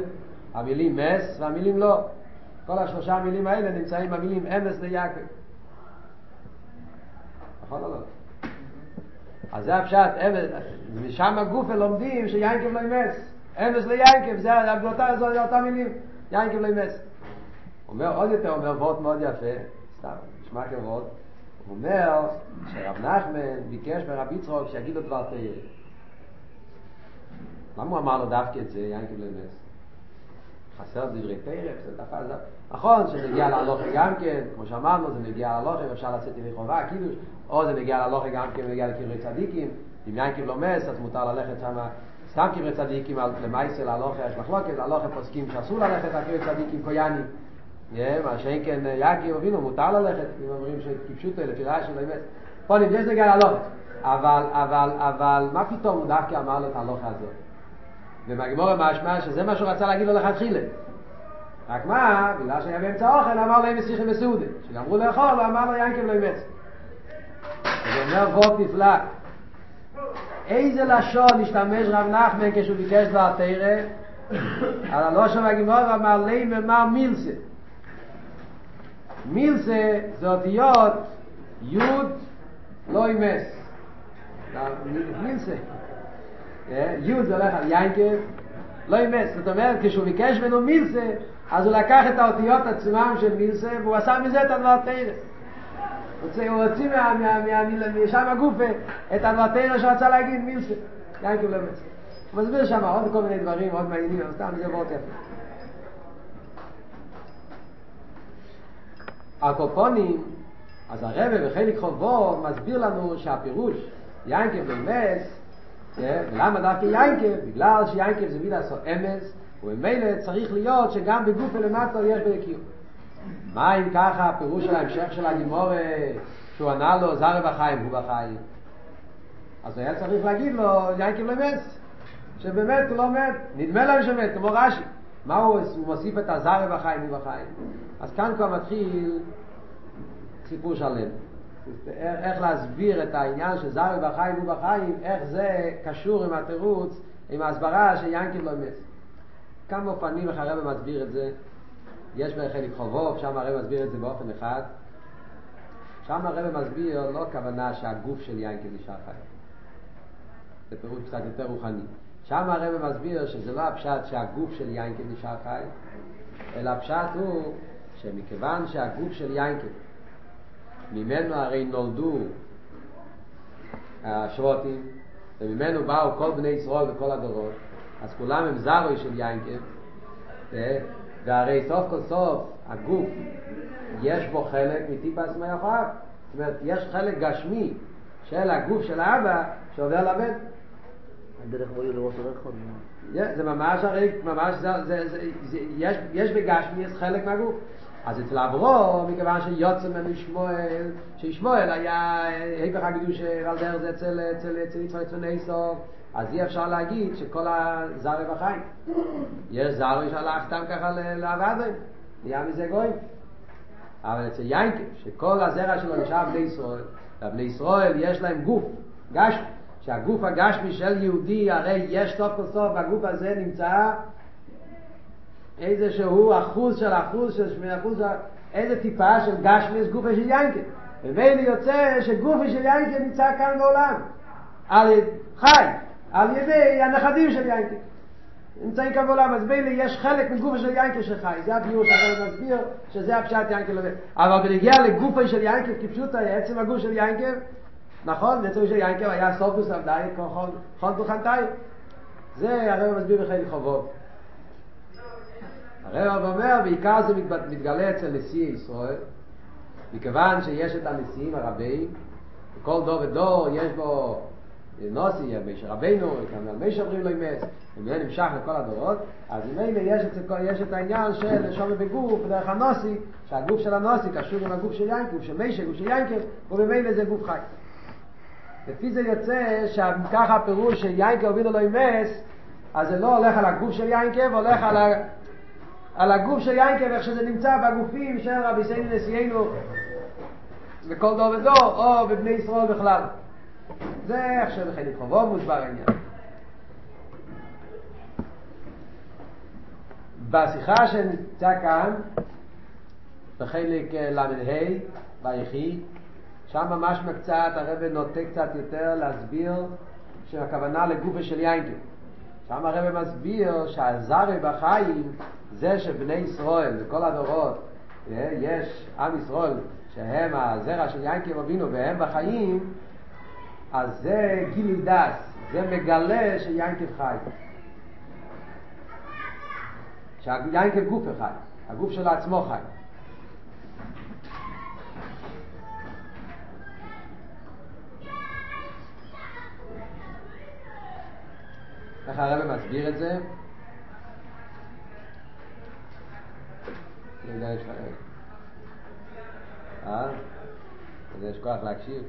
המילים מס והמילים לא כל השלושה המילים האלה נמצאים במילים אמס ליעקב. נכון או לא? אז זה הפשט, משם הגוף לומדים שיינקב לא ימס. אמס ליינקב, זה באותה, זו אותה מילים, יינקב לא ימס. אומר עוד יותר, אומר וורט מאוד יפה, סתם, נשמע כבוד, הוא אומר שרב נחמן ביקש מרב יצחוק שיגיד לו דבר תאיר. למה הוא אמר לו דווקא את זה, יינקב לא ימס? חסר דברי תרף, זה תפס, נכון שנגיע להלוכה גם כן, כמו שאמרנו, זה מגיע להלוכה, אפשר לצאת ימי חובה, קידוש, או זה מגיע להלוכה גם כן, מגיע לקברי צדיקים, אם ינקים לא מס, אז מותר ללכת שם, סתם קברי צדיקים, על למייסה להלוכה יש מחלוקת, להלוכה פוסקים שאסור ללכת לקברי צדיקים קויאנים, מה שאין כן ינקים אבינו, מותר ללכת, אם אומרים שכפשוט אלה, פירה של אמת, פה נבדס נגיע להלוכה, אבל, אבל, אבל, מה פתאום הוא דווקא אמר לו את ההלוכה הזאת? ומהגמור משמע שזה מה שהוא רצה להגיד לו לכתחילה. רק מה, בגלל שהיה באמצע אוכל, אמר להם מסיכם בסעודה. כשגמרו לאכול, הוא אמר לו ינקב לא ימץ. זה אומר וורט נפלא. איזה לשון השתמש רב נחמן כשהוא ביקש דבר תרא? על הלושן הגמור ואמר להם אמר מילסה. מילסה זה אותיות יוד לא ימס. מילסה. יוד זה הולך על יינקב, לא אימס, זאת אומרת, כשהוא ביקש ממנו מילסה, אז הוא לקח את האותיות עצמם של מילסה, והוא עשה מזה את הדבר תרא. הוא הוציא משם הגופה את הדבר תרא שרצה להגיד מילסה. יינקב לא אימס. הוא מסביר שם עוד כל מיני דברים, עוד מעניינים, סתם זה מאוד יפה. הקופונים, אז הרבה בחלק חובו מסביר לנו שהפירוש יינקב לא אימס, ולמה דווקא יינקב? בגלל שיינקב זה מידה עשו אמס, ובמילא צריך להיות שגם בגוף ולמטו יש ביקיר. מה אם ככה הפירוש של ההמשך של הגימור שהוא ענה לו זר בחיים, הוא בחיים? אז היה צריך להגיד לו יינקב למס, שבאמת הוא לא מת, נדמה להם שמת, כמו רש"י. מה הוא, הוא מוסיף את הזר בחיים, הוא בחיים. אז כאן כבר מתחיל סיפור שלם. איך להסביר את העניין של זר בחיים ובחיים, איך זה קשור עם התירוץ, עם ההסברה שיאנקל לא מס. כמה אופנים איך הרב מסביר את זה? יש בחלק חובוב, שם הרב מסביר את זה באופן אחד. שם הרב מסביר לא הכוונה שהגוף של יאנקל נשאר חי. זה פירוט קצת יותר רוחני. שם הרב מסביר שזה לא הפשט שהגוף של יאנקל נשאר חי, אלא הפשט הוא שמכיוון שהגוף של יאנקל ממנו הרי נולדו השבוטים, וממנו באו כל בני ישראל וכל הדורות, אז כולם הם זרוי של יינקב, והרי סוף כל סוף הגוף, יש בו חלק מטיפס מיוחד. זאת אומרת, יש חלק גשמי של הגוף של האבא שעובר לבן. זה ממש הרי, ממש, זה, זה, זה, זה, יש, יש בגשמי חלק מהגוף. אז אצל אברום, מכיוון שיוצא ממנו שמואל, שישמואל היה היפך הקדוש על דרך זה אצל, אצל, אצל יצחק אצל ניסו, אז אי אפשר להגיד שכל הזרע בחיים. יש זרע שהלך סתם ככה לעבדים, נהיה מזה גוי. אבל אצל יינקב, שכל הזרע שלו נשאר בני ישראל, ובני ישראל יש להם גוף, גשמי, שהגוף הגשמי של יהודי, הרי יש סוף כל סוף, הגוף הזה נמצא איזה שהוא אחוז של אחוז של שמי אחוז איזה טיפה של גשמיס גופה של ינקה ומילא יוצא שגופה של ינקה נמצא כאן בעולם על חי על ידי הנכדים של ינקה נמצאים כאן בעולם, אז מילא יש חלק מגופה של יינקב שחי, זה הביור שהרב מסביר, שזה הפשט יינקב לבין. אבל בנגיע לגופה של יינקב כפשוט עצם הגוף של יינקב, נכון, עצם של יינקב היה סופוס על די, חון דוכנתאי. זה הרב מסביר בחלק חובות. הרב אומר, בעיקר זה מתגלה אצל נשיא ישראל, מכיוון שיש את הנשיאים הרבים, כל דור ודור יש בו נוסי, מישר רבינו, על מישר אומרים לו אימס, וזה נמשך לכל הדורות, אז אלה יש, יש את העניין של שומר בגוף, דרך הנוסי, שהגוף של הנוסי קשור עם הגוף של ינקב, של מישר, גוף של ינקב, ובמילא זה גוף חי. לפי זה יוצא שככה הפירוש של ינקב הובינו לו אימס, אז זה לא הולך על הגוף של ינקב, הולך על. על הגוף של ינקב, איך שזה נמצא בגופים של רבי סייני נשיאנו בכל דור ודור, או בבני ישראל בכלל. זה איך שבחלק חובו מוסבר העניין. בשיחה שנמצא כאן, בחלק ל"ה, ביחי, שם ממש קצת, הרב נוטה קצת יותר להסביר שהכוונה לגופה של יינקל. שם הרב מסביר שהזרי בחיים, זה שבני ישראל וכל הדורות, יש עם ישראל שהם הזרע של יינקל אבינו והם בחיים, אז זה גילוי דס, זה מגלה שיינקב חי. שהיינקב גוף אחד, הגוף של עצמו חי. איך הרב מסביר את זה? אה? יש כוח להקשיב?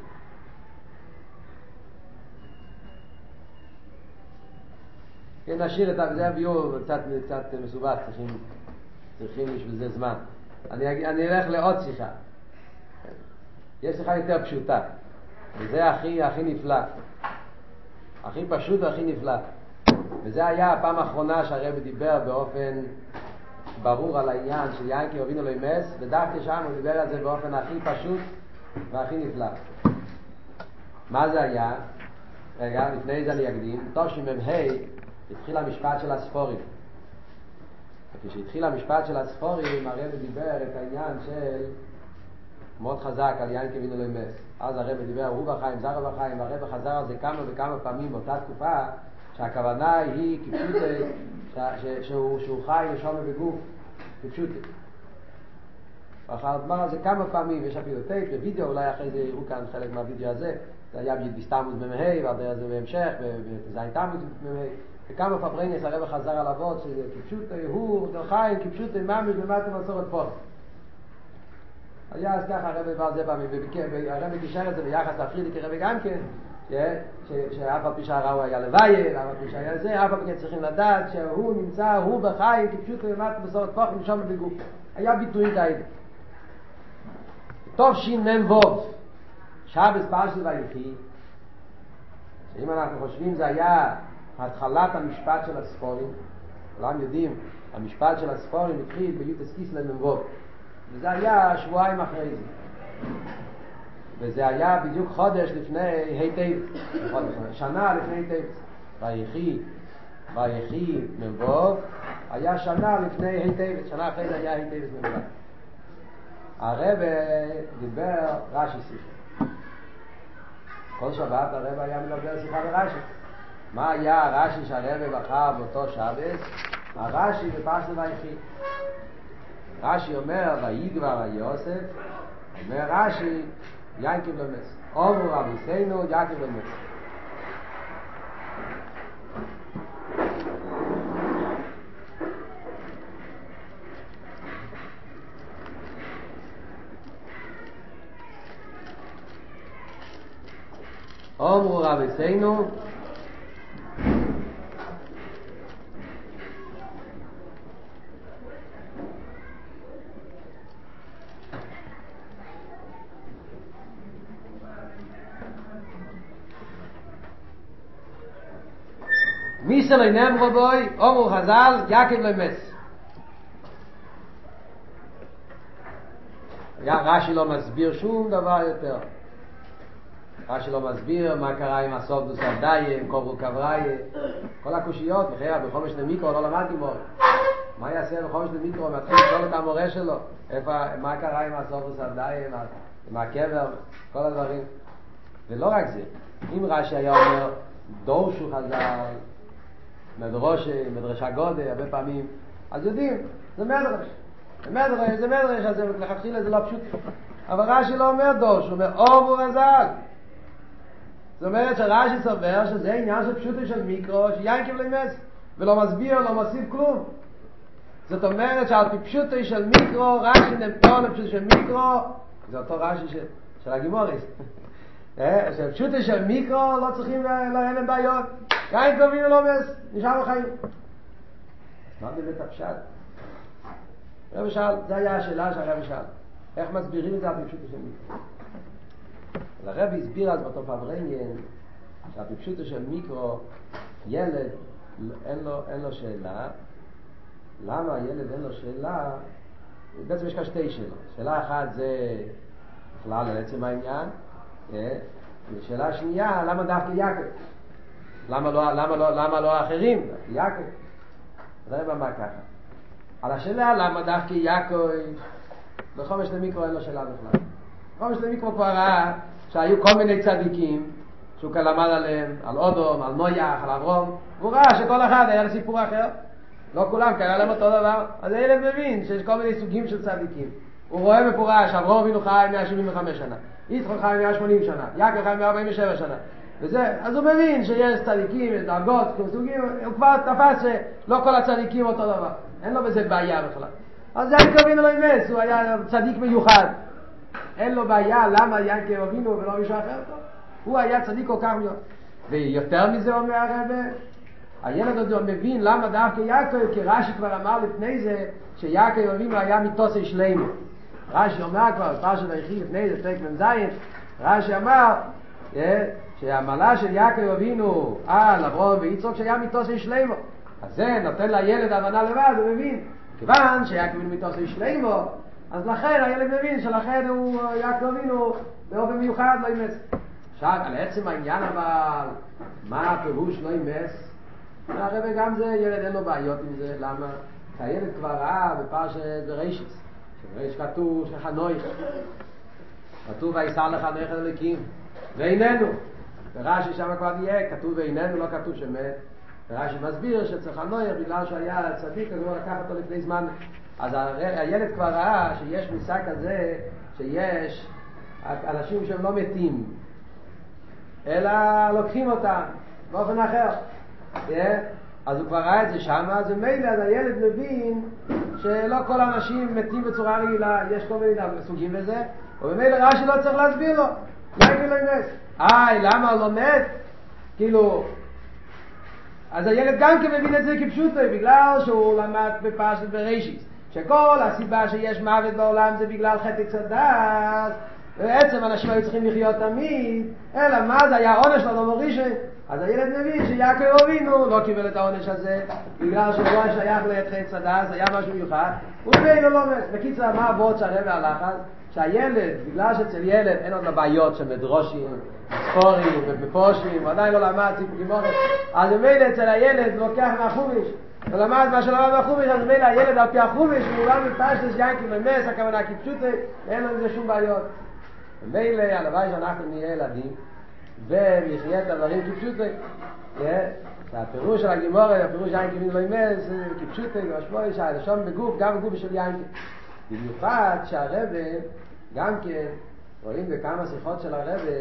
כן, נשאיר את זה הביור קצת, קצת מסובך, צריכים, צריכים בשביל זה זמן. אני, אני אלך לעוד שיחה. יש שיחה יותר פשוטה, וזה הכי, הכי נפלא. הכי פשוט והכי נפלא. וזה היה הפעם האחרונה שהרב דיבר באופן ברור על העניין של יינקי אבינו לא ימס, ודווקא שם הוא דיבר על זה באופן הכי פשוט והכי נפלא. מה זה היה? רגע, לפני זה אני אקדים. תושמ"ה התחיל המשפט של הספורים. וכשהתחיל המשפט של הספורים, הרב דיבר את העניין של מאוד חזק על יין כבינו לא אמס. אז הרב דיבר, הוא בחיים, זר בחיים, והרב חזר על זה כמה וכמה פעמים באותה תקופה, שהכוונה היא כפשוט, שהוא, שהוא חי ושומר בגוף, כפשוט. אחר דבר על זה כמה פעמים, יש אפילו טייפ ווידאו, אולי אחרי זה יראו כאן חלק מהווידאו הזה, זה היה בסתמוס מ"ה, ועד זה בהמשך, בזין תמוס מ"ה. וכמה פברנס הרב חזר על אבות שכפשוט הוא דו חיים כפשוט ממש במטה מסורת פה היה אז ככה הרב דבר זה פעמים והרב קישר את זה ביחס לפרידיקי רבי גם כן שאף על פי שהרע הוא היה לוויה אף על פי שהיה זה אף על פי צריכים לדעת שהוא נמצא הוא בחיים כפשוט במטה מסורת פה ומשום בגוף היה ביטוי די. טוב ווב שבס פרשת ויחי. שאם אנחנו חושבים זה היה התחלת המשפט של הספורים, כולם יודעים, המשפט של הספורים התחיל ביוטס קיסלן מבוב, וזה היה שבועיים אחרי זה. וזה היה בדיוק חודש לפני היטב, שנה לפני היטב, ויחי, ויחי מבוב, היה שנה לפני היטב, שנה אחרי זה היה היטב מבוב. הרב דיבר רש"י שיחה. כל שבת הרב היה מדבר שיחה ברש"י. מה היה הרש"י שהרבא בחר באותו שבס? הרש"י בפרשת ויחי. רש"י אומר, ויגבר היוסף, אומר רש"י, יעקב למס. אורו רבי סיינו, יעקב למס. אורו רבי סיינו, מיסל אינם רבוי, אומרו חז"ל, יעקב למס. היה רש"י לא מסביר שום דבר יותר. רש"י לא מסביר מה קרה עם הסובדוס הדאי, עם קוברו קבראי, כל הקושיות, בחייה, בחומש למיקרו לא למד גימור. מה יעשה בחומש למיקרו? מתחיל לשאול את המורה שלו, איפה, מה קרה עם הדאי, עם, עם הקבר, כל הדברים. ולא רק זה, אם רש"י היה אומר, דורשו חז"ל, מדרושי, מדרשה גודה, הרבה פעמים, אז יודעים, זה מדרש. זה מדרש, זה מדרש, אז לכתחילה זה לא פשוט. אבל רש"י לא אומר דורש, הוא אומר אור ורז"ל. זאת אומרת שרש"י סובר שזה עניין של פשוטו של מיקרו, שיין קיבל אמס, ולא מסביר, לא מוסיף כלום. זאת אומרת שעל פי פשוטו של מיקרו, רש"י נמתור לפשוטו של מיקרו, זה אותו רש"י של הגימוריס. של פשוטו של מיקרו לא צריכים, לא אין להם בעיות. יין קובעים ולא אמס, נשאר בחיים. מה באמת הפשט? רבי שאל, זו היה השאלה שהרבי שאל. איך מסבירים את זה על פי פשוטו של מיקרו? אז הרבי הסביר אז באותו פברניאן שעל פי פשוטו של מיקרו ילד אין לו, אין לו שאלה למה ילד אין לו שאלה בעצם יש כאן שתי שאלות שאלה אחת זה בכלל על עצם העניין ושאלה שנייה למה דווקא יעקב? למה לא, למה לא, למה לא האחרים? יעקב. זה רבי אמר ככה על השאלה למה דווקא יעקב בחומש למיקרו אין לו שאלה בכלל. חומש למיקרו כבר ראה שהיו כל מיני צדיקים שהוא כאן למד עליהם, על אודום, על נויח, על אברום. והוא ראה שכל אחד היה לסיפור אחר. לא כולם קרה להם אותו דבר. אז הילד מבין שיש כל מיני סוגים של צדיקים הוא רואה מפורש, אברום אבינו חי 175 שנה יצחק חי 180 שנה, יעקב חי 147 שנה וזה, אז הוא מבין שיש צדיקים, דרגות, סוגים, הוא כבר תפס שלא כל הצדיקים אותו דבר אין לו בזה בעיה בכלל. אז יעקב אבינו לא ימס, הוא היה צדיק מיוחד. אין לו בעיה למה יעקב אבינו ולא מישהו אחר טוב הוא היה צדיק כל כך מיוחד. ויותר מזה אומר הרבה הילד הזה מבין למה דווקא יעקב כי רש"י כבר אמר לפני זה שיעקב אבינו היה מיתוסי שלימו רש"י אומר כבר פרשת היחיד לפני זה פרק מ"ז רש"י אמר שהמעלה של יעקב אבינו על אברהם ויצחק שהיה מיתוסי שלימו אז זה נותן לילד הבנה לבד הוא מבין כיוון שיעקב אבינו מיתוסי שלימו אז לכן הילד מבין שלכן הוא יעקב אבינו באופן מיוחד לא ימס. עכשיו, על עצם העניין אבל, מה הפירוש לא ימס? הרב גם זה, ילד אין לו בעיות עם זה, למה? כי הילד כבר ראה בפרשת בראשיס, שבראש כתוב שחנויך, כתוב ויסר לך נויך אלוקים, ואיננו, ורש"י שם כבר נהיה, כתוב ואיננו, לא כתוב שמת, ורש"י מסביר שצריך הנויך בגלל שהיה צדיק, אז הוא לקח אותו לפני זמן. אז הילד כבר ראה שיש מושג כזה שיש אנשים שהם לא מתים אלא לוקחים אותם באופן אחר אז הוא כבר ראה את זה שם אז מילא אז הילד מבין שלא כל האנשים מתים בצורה רגילה יש כל מיני סוגים בזה ובמילא ראה שלא צריך להסביר לו למה לא ימס איי למה הוא לא מת? כאילו אז הילד גם כן מבין את זה כפשוטו בגלל שהוא למד בפרשת בראשיס שכל הסיבה שיש מוות בעולם זה בגלל חטא צדס ובעצם אנשים היו צריכים לחיות תמיד אלא מה זה היה העונש לאדום הראשון אז הילד מבין שיעקב אבינו לא קיבל את העונש הזה בגלל שהוא היה שייך לחטא צדס היה משהו מיוחד. ובאילו לא מת בקיצר מה שהרבא הלך אז שהילד בגלל שאצל ילד אין עוד לבעיות של מדרושים ספורים ובפושים ועדיין לא למד סיפורים אז במילא אצל הילד לוקח מהחומש. ולמד מה שלמד בחומש, אז מילא הילד על פי החומש, הוא גם מפשטס ינקי ומס, הכוונה כפשוטה, ואין לו עם שום בעיות. ומילא, הלוואי שאנחנו נהיה ילדים, ונחיה את הדברים כפשוטה, שהפירוש של הגימורת, הפירוש ינקי מין לא ימס, כפשוטה, משמעוי שהלשון בגוף, גם בגוף של ינקי. במיוחד שהרבה, גם כן, רואים בכמה שיחות של הרבה,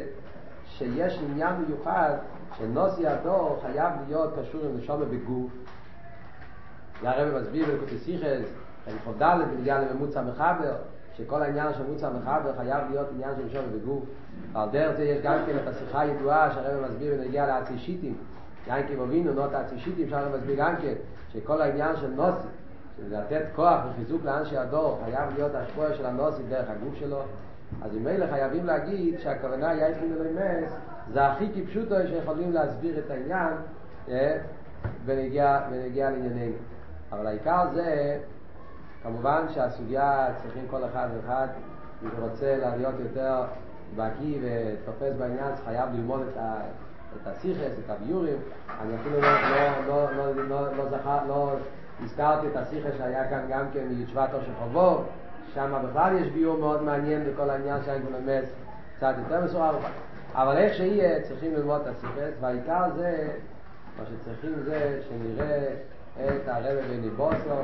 שיש עניין מיוחד שנוסי הדור חייב להיות קשור עם נשום בגוף, יא רב מסביר בקוטסיכס, אין חודל בנגיע לממוצע מחבר, שכל העניין של ממוצע מחבר חייב להיות עניין של שום בגוף. על דרך זה יש גם כן את השיחה הידועה שהרב מסביר בנגיע לעצי שיטים. יין כבובינו, נוט העצי שיטים, שהרב מסביר גם כן, שכל העניין של נוסי, שזה לתת כוח וחיזוק לאנשי הדור, חייב להיות השפוע של הנוסי דרך הגוף שלו. אז אלה חייבים להגיד שהכוונה יין כבובינו למס, זה הכי כפשוטו שיכולים להסביר את העניין, ונגיע, ונגיע לענייננו. אבל העיקר זה, כמובן שהסוגיה צריכים כל אחד ואחד, אם רוצה להיות יותר בקיא ותופס בעניין, חייב ללמוד את, ה, את הסיכס, את הביורים. אני אפילו לא, לא, לא, לא, לא, לא, זכר, לא הזכרתי את הסיכס שהיה כאן גם כן מיושבתו של חובוב, שם בכלל יש ביור מאוד מעניין בכל העניין שהיינו למס קצת יותר מסוער. אבל איך שיהיה, צריכים ללמוד את הסיכס, והעיקר זה, מה שצריכים זה שנראה את הרבי בניבוסו,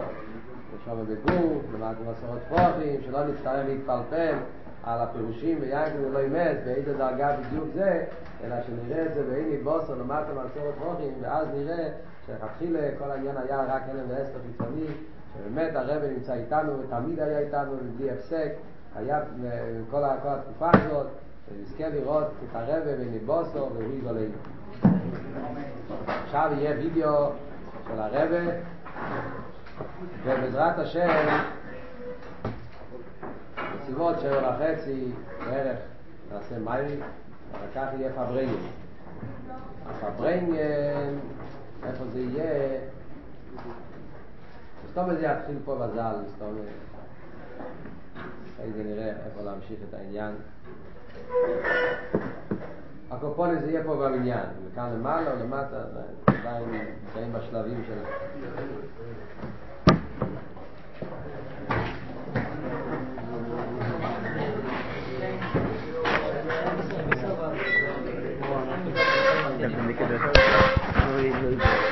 ושם בגור, למדנו מסורות פרוחים, שלא נצטרך להתפלפל על הפירושים ביין ולא אימס, באיזה דרגה בדיוק זה, אלא שנראה את זה בעיני בוסו, למדנו מסורות פרוחים, ואז נראה שלכתחילה כל העניין היה רק הלם ואסתר חיצוני, שבאמת הרבי נמצא איתנו ותמיד היה איתנו בלי הפסק, היה כל, כל התקופה הזאת, ונזכה לראות את הרבי בניבוסו והוא יגולנו. עכשיו יהיה וידאו של הרבי ובעזרת השם בסביבות שבע וחצי בערך נעשה מיירי ואחר כך יהיה פברנגן הפברנגן איפה זה יהיה? סתום זה יתחיל פה בזל סתום אחרי זה נראה איפה להמשיך את העניין. הקופונים זה יהיה פה בבניין, וכאן למעלה או למטה, עדיין נמצאים בשלבים של... Gracias.